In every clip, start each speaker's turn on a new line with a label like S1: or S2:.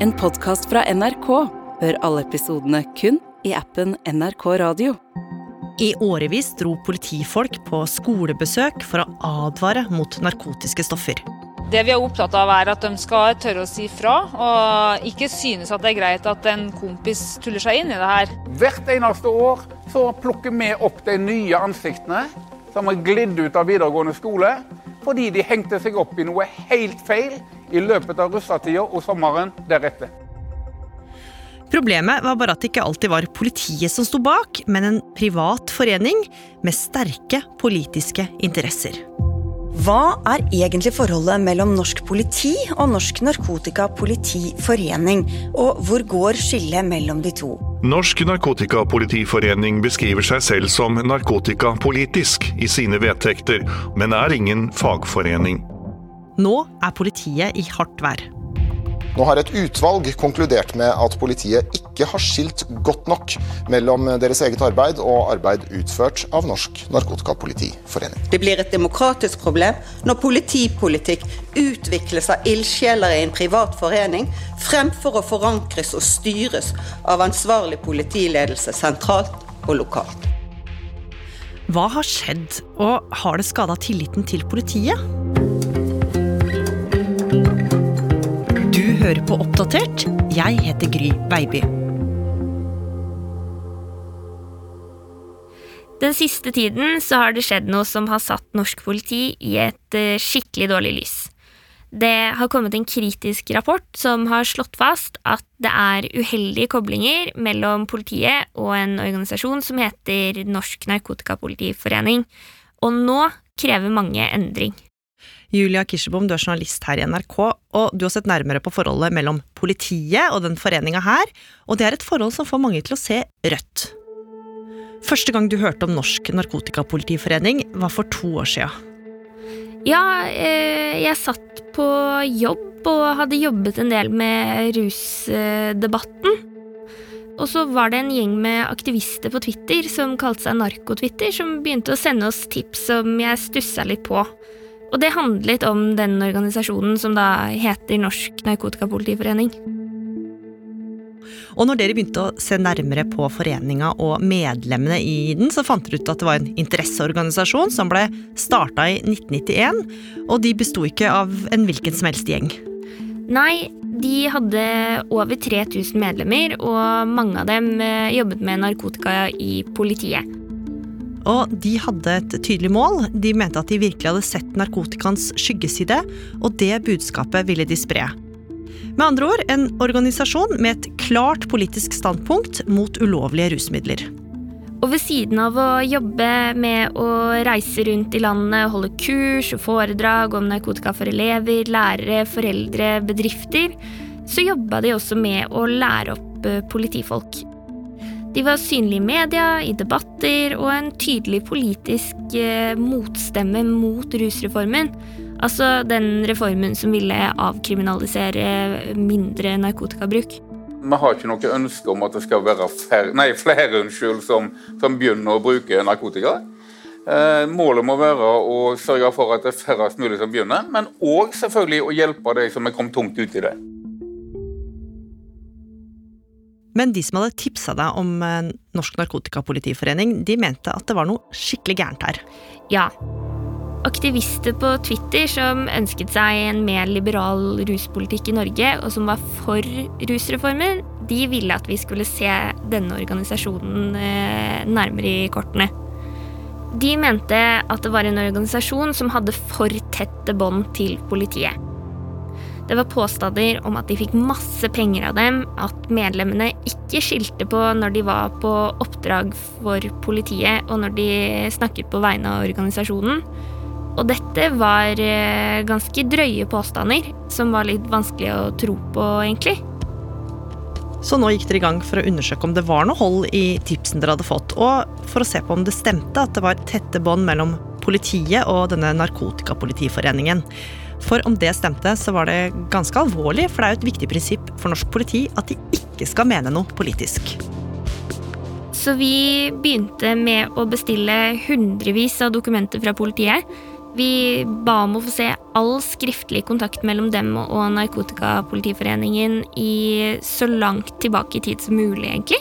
S1: En podkast fra NRK. Hør alle episodene kun i appen NRK Radio.
S2: I årevis dro politifolk på skolebesøk for å advare mot narkotiske stoffer.
S3: Det vi er opptatt av er at de skal tørre å si fra, og ikke synes at det er greit at en kompis tuller seg inn i det her.
S4: Hvert eneste år så plukker vi opp de nye ansiktene som har glidd ut av videregående skole fordi de hengte seg opp i noe helt feil i løpet av russetida og sommeren deretter.
S2: Problemet var bare at det ikke alltid var politiet som sto bak, men en privat forening med sterke politiske interesser.
S5: Hva er egentlig forholdet mellom norsk politi og Norsk Narkotikapolitiforening, og hvor går skillet mellom de to?
S6: Norsk Narkotikapolitiforening beskriver seg selv som narkotikapolitisk i sine vedtekter, men er ingen fagforening.
S2: Nå er politiet i hardt vær.
S7: Nå har et utvalg konkludert med at politiet ikke har skilt godt nok mellom deres eget arbeid og arbeid utført av Norsk Narkotikapolitiforening.
S5: Det blir et demokratisk problem når politipolitikk utvikles av ildsjeler i en privat forening, fremfor å forankres og styres av ansvarlig politiledelse sentralt og lokalt.
S2: Hva har skjedd, og har det skada tilliten til politiet? Hører på Oppdatert. Jeg heter Gry Baby.
S8: Den siste tiden så har det skjedd noe som har satt norsk politi i et eh, skikkelig dårlig lys. Det har kommet en kritisk rapport som har slått fast at det er uheldige koblinger mellom politiet og en organisasjon som heter Norsk Narkotikapolitiforening, og nå krever mange endring.
S2: Julia Kirsebom, du er journalist her i NRK, og du har sett nærmere på forholdet mellom politiet og den foreninga her, og det er et forhold som får mange til å se rødt. Første gang du hørte om Norsk Narkotikapolitiforening, var for to år sia.
S8: Ja, eh, jeg satt på jobb og hadde jobbet en del med rusdebatten. Og så var det en gjeng med aktivister på Twitter som kalte seg Narkotwitter, som begynte å sende oss tips som jeg stussa litt på. Og det handlet om den organisasjonen som da heter Norsk Narkotikapolitiforening.
S2: Og når dere begynte å se nærmere på foreninga og medlemmene i den, så fant dere ut at det var en interesseorganisasjon som ble starta i 1991, og de besto ikke av en hvilken som helst gjeng.
S8: Nei, de hadde over 3000 medlemmer, og mange av dem eh, jobbet med narkotika i politiet.
S2: Og de hadde et tydelig mål. De mente at de virkelig hadde sett narkotikans skyggeside, og det budskapet ville de spre. Med andre ord en organisasjon med et klart politisk standpunkt mot ulovlige rusmidler.
S8: Og ved siden av å jobbe med å reise rundt i landet, holde kurs og foredrag om narkotika for elever, lærere, foreldre, bedrifter, så jobba de også med å lære opp eh, politifolk. De var synlige i media, i debatter og en tydelig politisk eh, motstemme mot rusreformen. Altså den reformen som ville avkriminalisere mindre narkotikabruk.
S4: Vi har ikke noe ønske om at det skal være færre, nei, flere unnskyld, som, som begynner å bruke narkotika. Eh, målet må være å sørge for at det er færrest mulig som begynner, men òg selvfølgelig å hjelpe de som er kommet tungt ut i det.
S2: Men de som hadde tipsa deg om eh, Norsk Narkotikapolitiforening, de mente at det var noe skikkelig gærent her.
S8: Ja. Aktivister på Twitter som ønsket seg en mer liberal ruspolitikk i Norge, og som var for rusreformen, de ville at vi skulle se denne organisasjonen eh, nærmere i kortene. De mente at det var en organisasjon som hadde for tette bånd til politiet. Det var påstander om at de fikk masse penger av dem, at medlemmene ikke skilte på når de var på oppdrag for politiet, og når de snakket på vegne av organisasjonen. Og dette var eh, ganske drøye påstander, som var litt vanskelig å tro på, egentlig.
S2: Så nå gikk dere i gang for å undersøke om det var noe hold i tipsen dere hadde fått, og for å se på om det stemte at det var tette bånd mellom politiet og denne narkotikapolitiforeningen. For om det stemte, så var det ganske alvorlig, for det er jo et viktig prinsipp for norsk politi at de ikke skal mene noe politisk.
S8: Så vi begynte med å bestille hundrevis av dokumenter fra politiet. Vi ba om å få se all skriftlig kontakt mellom dem og Narkotikapolitiforeningen i så langt tilbake i tid som mulig, egentlig.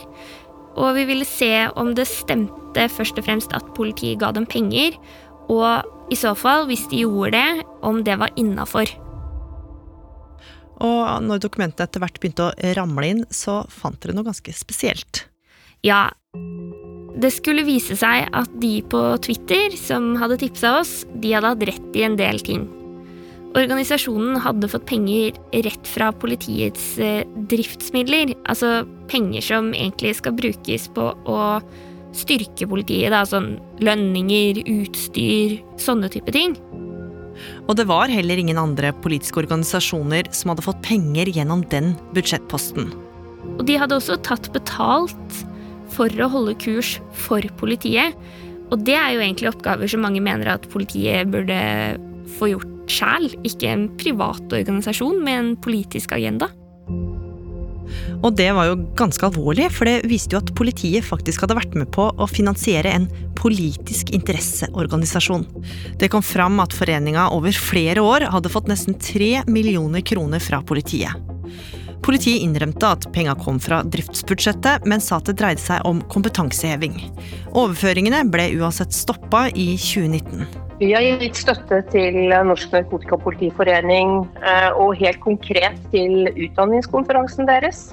S8: Og vi ville se om det stemte først og fremst at politiet ga dem penger, og i så fall, hvis de gjorde det, om det var innafor.
S2: Og når dokumentene etter hvert begynte å ramle inn, så fant dere noe ganske spesielt.
S8: Ja, det skulle vise seg at de på Twitter som hadde tipsa oss, de hadde hatt rett i en del ting. Organisasjonen hadde fått penger rett fra politiets eh, driftsmidler, altså penger som egentlig skal brukes på å styrke politiet, da, sånn lønninger, utstyr, sånne type ting.
S2: Og det var heller ingen andre politiske organisasjoner som hadde fått penger gjennom den budsjettposten.
S8: Og de hadde også tatt betalt for å holde kurs for politiet. Og det er jo egentlig oppgaver som mange mener at politiet burde få gjort sjæl, ikke en privat organisasjon med en politisk agenda.
S2: Og det var jo ganske alvorlig, for det viste jo at politiet faktisk hadde vært med på å finansiere en politisk interesseorganisasjon. Det kom fram at foreninga over flere år hadde fått nesten tre millioner kroner fra politiet. Politiet innrømte at penga kom fra driftsbudsjettet, men sa at det dreide seg om kompetanseheving. Overføringene ble uansett stoppa i 2019.
S9: Vi har gitt støtte til Norsk Narkotikapolitiforening eh, og helt konkret til utdanningskonferansen deres.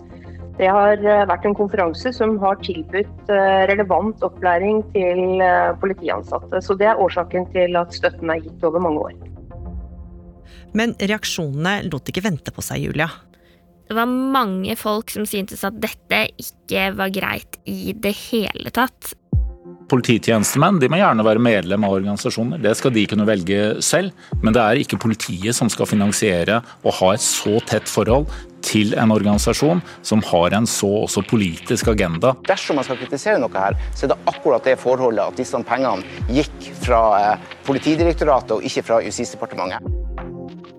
S9: Det har eh, vært en konferanse som har tilbudt eh, relevant opplæring til politiansatte. Så det er årsaken til at støtten er gitt over mange år.
S2: Men reaksjonene lot ikke vente på seg, Julia.
S8: Det var mange folk som syntes at dette ikke var greit i det hele tatt.
S10: Polititjenestemenn de må gjerne være medlem av organisasjoner, det skal de kunne velge selv. Men det er ikke politiet som skal finansiere og ha et så tett forhold til en organisasjon som har en så også politisk agenda.
S11: Dersom man skal kritisere noe her, så er det akkurat det forholdet at disse pengene gikk fra eh, Politidirektoratet og ikke fra Justisdepartementet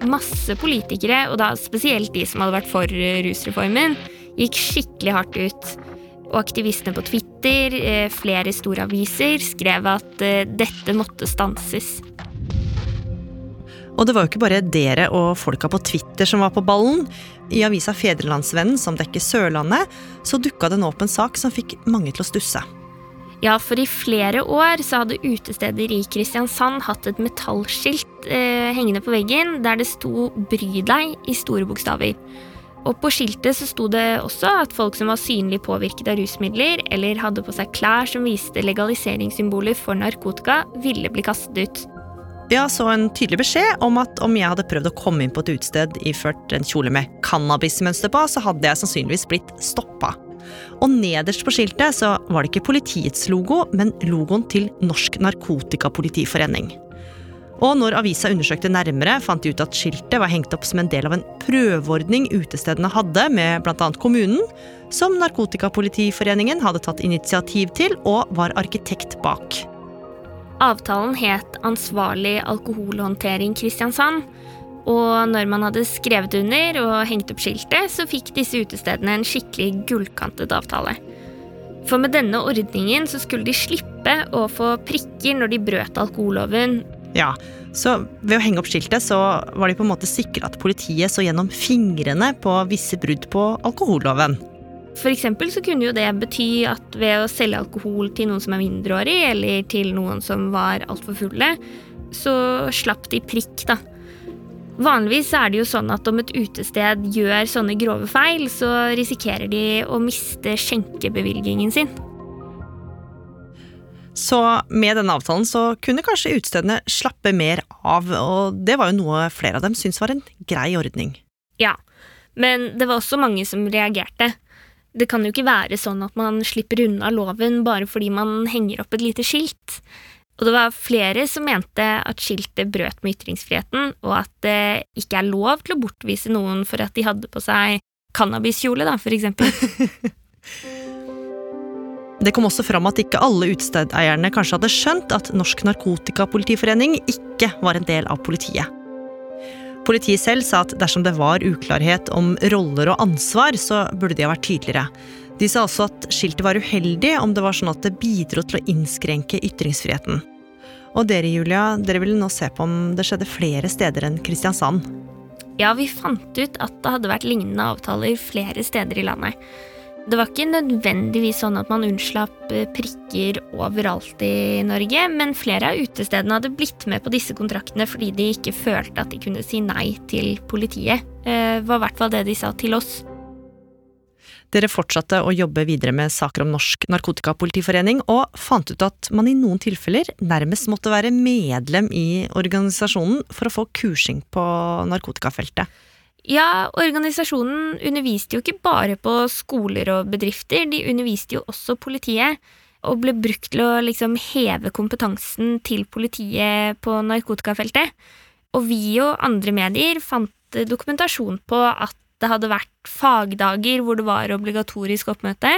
S8: masse politikere, og da spesielt de som hadde vært for rusreformen, gikk skikkelig hardt ut. Og aktivistene på Twitter, eh, flere store aviser, skrev at eh, dette måtte stanses.
S2: Og det var jo ikke bare dere og folka på Twitter som var på ballen. I avisa Fedrelandsvennen, som dekker Sørlandet, så dukka det nå opp en sak som fikk mange til å stusse.
S8: Ja, for i flere år så hadde utesteder i Kristiansand hatt et metallskilt eh, hengende på veggen der det sto 'Bry deg' i store bokstaver. Og på skiltet så sto det også at folk som var synlig påvirket av rusmidler, eller hadde på seg klær som viste legaliseringssymboler for narkotika, ville bli kastet ut.
S2: Ja, så en tydelig beskjed om at om jeg hadde prøvd å komme inn på et utested iført en kjole med cannabismønster på, så hadde jeg sannsynligvis blitt stoppa. Og nederst på skiltet så var det ikke politiets logo, men logoen til Norsk Narkotikapolitiforening. Og når avisa undersøkte nærmere, fant de ut at skiltet var hengt opp som en del av en prøveordning utestedene hadde med bl.a. kommunen, som Narkotikapolitiforeningen hadde tatt initiativ til og var arkitekt bak.
S8: Avtalen het Ansvarlig alkoholhåndtering Kristiansand, og når man hadde skrevet under og hengt opp skiltet, så fikk disse utestedene en skikkelig gullkantet avtale. For med denne ordningen så skulle de slippe å få prikker når de brøt alkoholloven.
S2: Ja, så ved å henge opp skiltet så var de på en måte sikra at politiet så gjennom fingrene på visse brudd på alkoholloven.
S8: For eksempel så kunne jo det bety at ved å selge alkohol til noen som er mindreårig, eller til noen som var altfor fulle, så slapp de prikk, da. Vanligvis er det jo sånn at om et utested gjør sånne grove feil, så risikerer de å miste skjenkebevilgningen sin.
S2: Så med denne avtalen så kunne kanskje utestedene slappe mer av, og det var jo noe flere av dem syntes var en grei ordning.
S8: Ja, men det var også mange som reagerte. Det kan jo ikke være sånn at man slipper unna loven bare fordi man henger opp et lite skilt. Og det var flere som mente at skiltet brøt med ytringsfriheten, og at det ikke er lov til å bortvise noen for at de hadde på seg cannabiskjole, da, for eksempel.
S2: Det kom også fram at ikke alle utestedeierne kanskje hadde skjønt at Norsk Narkotikapolitiforening ikke var en del av politiet. Politiet selv sa at dersom det var uklarhet om roller og ansvar, så burde de ha vært tydeligere. De sa også at skiltet var uheldig om det var sånn at det bidro til å innskrenke ytringsfriheten. Og dere Julia, dere ville nå se på om det skjedde flere steder enn Kristiansand.
S8: Ja, vi fant ut at det hadde vært lignende avtaler flere steder i landet. Det var ikke nødvendigvis sånn at man unnslapp eh, prikker overalt i Norge, men flere av utestedene hadde blitt med på disse kontraktene fordi de ikke følte at de kunne si nei til politiet. Det eh, var i hvert fall det de sa til oss.
S2: Dere fortsatte å jobbe videre med saker om Norsk Narkotikapolitiforening, og fant ut at man i noen tilfeller nærmest måtte være medlem i organisasjonen for å få kursing på narkotikafeltet.
S8: Ja, organisasjonen underviste jo ikke bare på skoler og bedrifter, de underviste jo også politiet. Og ble brukt til å liksom heve kompetansen til politiet på narkotikafeltet. Og vi og andre medier fant dokumentasjon på at det hadde vært fagdager hvor det var obligatorisk oppmøte,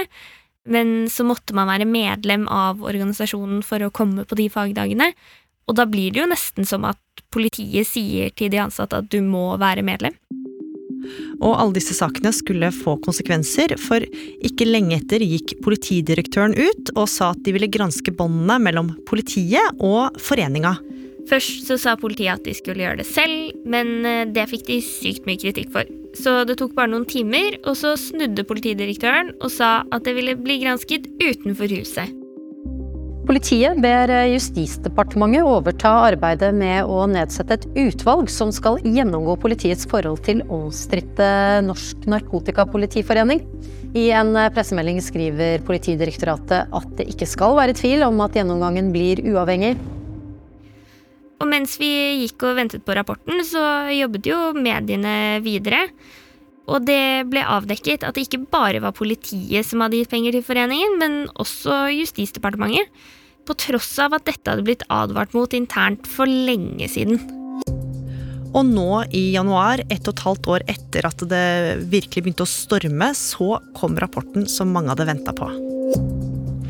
S8: men så måtte man være medlem av organisasjonen for å komme på de fagdagene. Og da blir det jo nesten som at politiet sier til de ansatte at du må være medlem.
S2: Og alle disse sakene skulle få konsekvenser, for ikke lenge etter gikk politidirektøren ut og sa at de ville granske båndene mellom politiet og foreninga.
S8: Først så sa politiet at de skulle gjøre det selv, men eh, det fikk de sykt mye kritikk for. Så det tok bare noen timer, og så snudde politidirektøren og sa at det ville bli gransket utenfor huset.
S12: Politiet ber Justisdepartementet overta arbeidet med å nedsette et utvalg som skal gjennomgå politiets forhold til omstridte Norsk Narkotikapolitiforening. I en pressemelding skriver Politidirektoratet at det ikke skal være tvil om at gjennomgangen blir uavhengig.
S8: Og mens vi gikk og ventet på rapporten, så jobbet jo mediene videre. Og det ble avdekket at det ikke bare var politiet som hadde gitt penger til foreningen, men også Justisdepartementet på tross av at dette hadde blitt advart mot internt for lenge siden.
S2: Og nå i januar, ett og et halvt år etter at det virkelig begynte å storme, så kom rapporten som mange hadde venta på.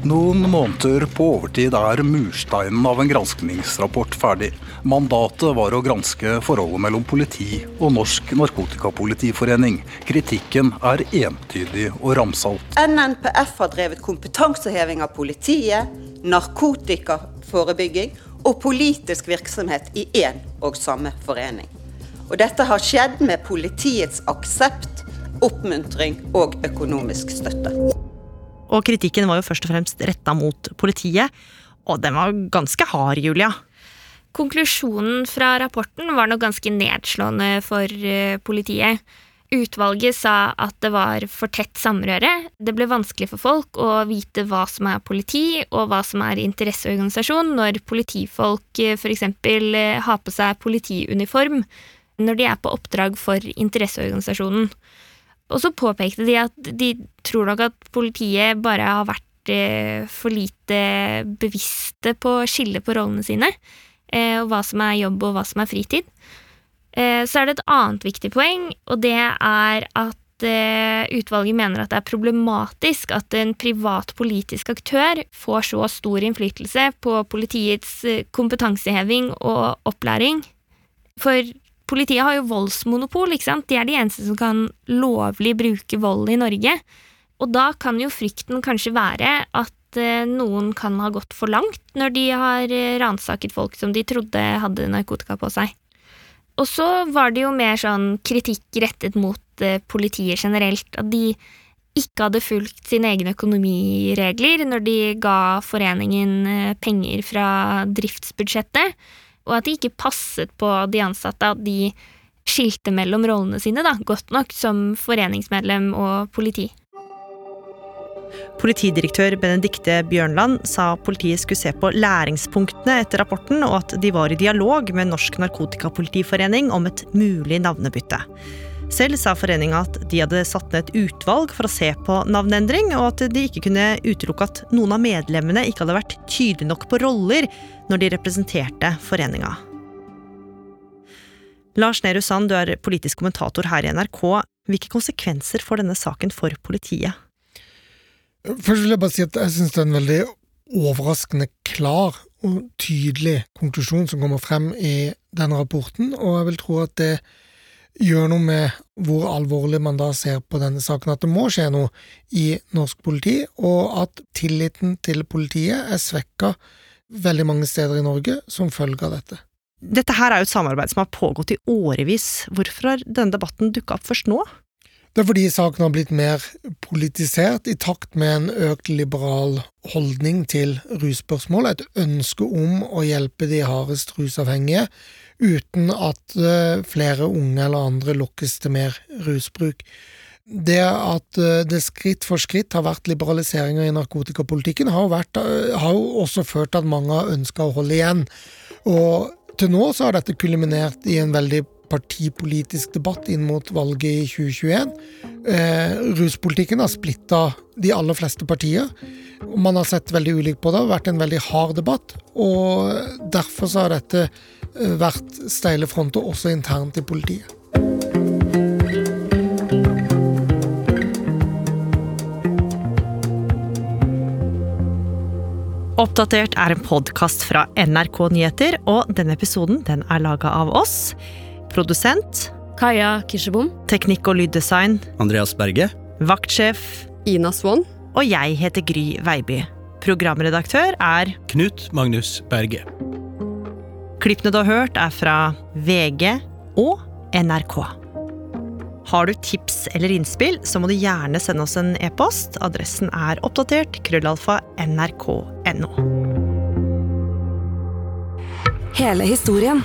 S13: Noen måneder på overtid er mursteinen av en granskningsrapport ferdig. Mandatet var å granske forholdet mellom politi og Norsk Narkotikapolitiforening. Kritikken er entydig og ramsalt.
S5: NNPF har drevet kompetanseheving av politiet, narkotikaforebygging og politisk virksomhet i én og samme forening. Og dette har skjedd med politiets aksept, oppmuntring og økonomisk støtte.
S2: Og kritikken var jo først og fremst retta mot politiet, og den var ganske hard, Julia.
S8: Konklusjonen fra rapporten var nok ganske nedslående for eh, politiet. Utvalget sa at det var for tett samrøre. Det ble vanskelig for folk å vite hva som er politi, og hva som er interesseorganisasjon, når politifolk eh, f.eks. Eh, har på seg politiuniform når de er på oppdrag for interesseorganisasjonen. Og så påpekte de at de tror nok at politiet bare har vært for lite bevisste på å skille på rollene sine, og hva som er jobb og hva som er fritid. Eh, så er det et annet viktig poeng, og det er at eh, utvalget mener at det er problematisk at en privat politisk aktør får så stor innflytelse på politiets eh, kompetanseheving og opplæring. For politiet har jo voldsmonopol, ikke sant? De er de eneste som kan lovlig bruke vold i Norge. Og da kan jo frykten kanskje være at noen kan ha gått for langt når de har ransaket folk som de trodde hadde narkotika på seg. Og så var det jo mer sånn kritikk rettet mot eh, politiet generelt, at de ikke hadde fulgt sine egne økonomiregler når de ga foreningen eh, penger fra driftsbudsjettet, og at de ikke passet på de ansatte, at de skilte mellom rollene sine da, godt nok som foreningsmedlem og politi.
S2: Politidirektør Benedikte Bjørnland sa politiet skulle se på læringspunktene etter rapporten, og at de var i dialog med Norsk Narkotikapolitiforening om et mulig navnebytte. Selv sa foreninga at de hadde satt ned et utvalg for å se på navneendring, og at de ikke kunne utelukke at noen av medlemmene ikke hadde vært tydelige nok på roller når de representerte foreninga. Lars Nehru Sand, du er politisk kommentator her i NRK. Hvilke konsekvenser får denne saken for politiet?
S14: Først vil jeg bare si at jeg syns det er en veldig overraskende klar og tydelig konklusjon som kommer frem i denne rapporten, og jeg vil tro at det gjør noe med hvor alvorlig man da ser på denne saken, at det må skje noe i norsk politi, og at tilliten til politiet er svekka veldig mange steder i Norge som følge av dette.
S2: Dette her er jo et samarbeid som har pågått i årevis. Hvorfor har denne debatten dukka opp først nå?
S14: Det er fordi saken har blitt mer politisert i takt med en økt liberal holdning til russpørsmål, et ønske om å hjelpe de hardest rusavhengige, uten at eh, flere unge eller andre lokkes til mer rusbruk. Det at eh, det skritt for skritt har vært liberaliseringer i narkotikapolitikken, har jo, vært, eh, har jo også ført til at mange har ønska å holde igjen. Og til nå så har dette kulminert i en veldig partipolitisk debatt inn mot valget i 2021. Eh, ruspolitikken har splitta de aller fleste partier. Man har sett veldig ulikt på det. Det har vært en veldig hard debatt. Og derfor så har dette eh, vært steile fronter også internt i politiet.
S2: Oppdatert er en podkast fra NRK Nyheter, og denne episoden den er laga av oss. Produsent
S15: Kaja Kirsebom.
S2: Teknikk og lyddesign
S16: Andreas Berge.
S2: Vaktsjef
S15: Ina Swann.
S2: Og jeg heter Gry Veiby. Programredaktør er
S16: Knut Magnus Berge.
S2: Klippene du har hørt, er fra VG og NRK. Har du tips eller innspill, så må du gjerne sende oss en e-post. Adressen er oppdatert krøllalfa nrk.no.
S1: Hele historien.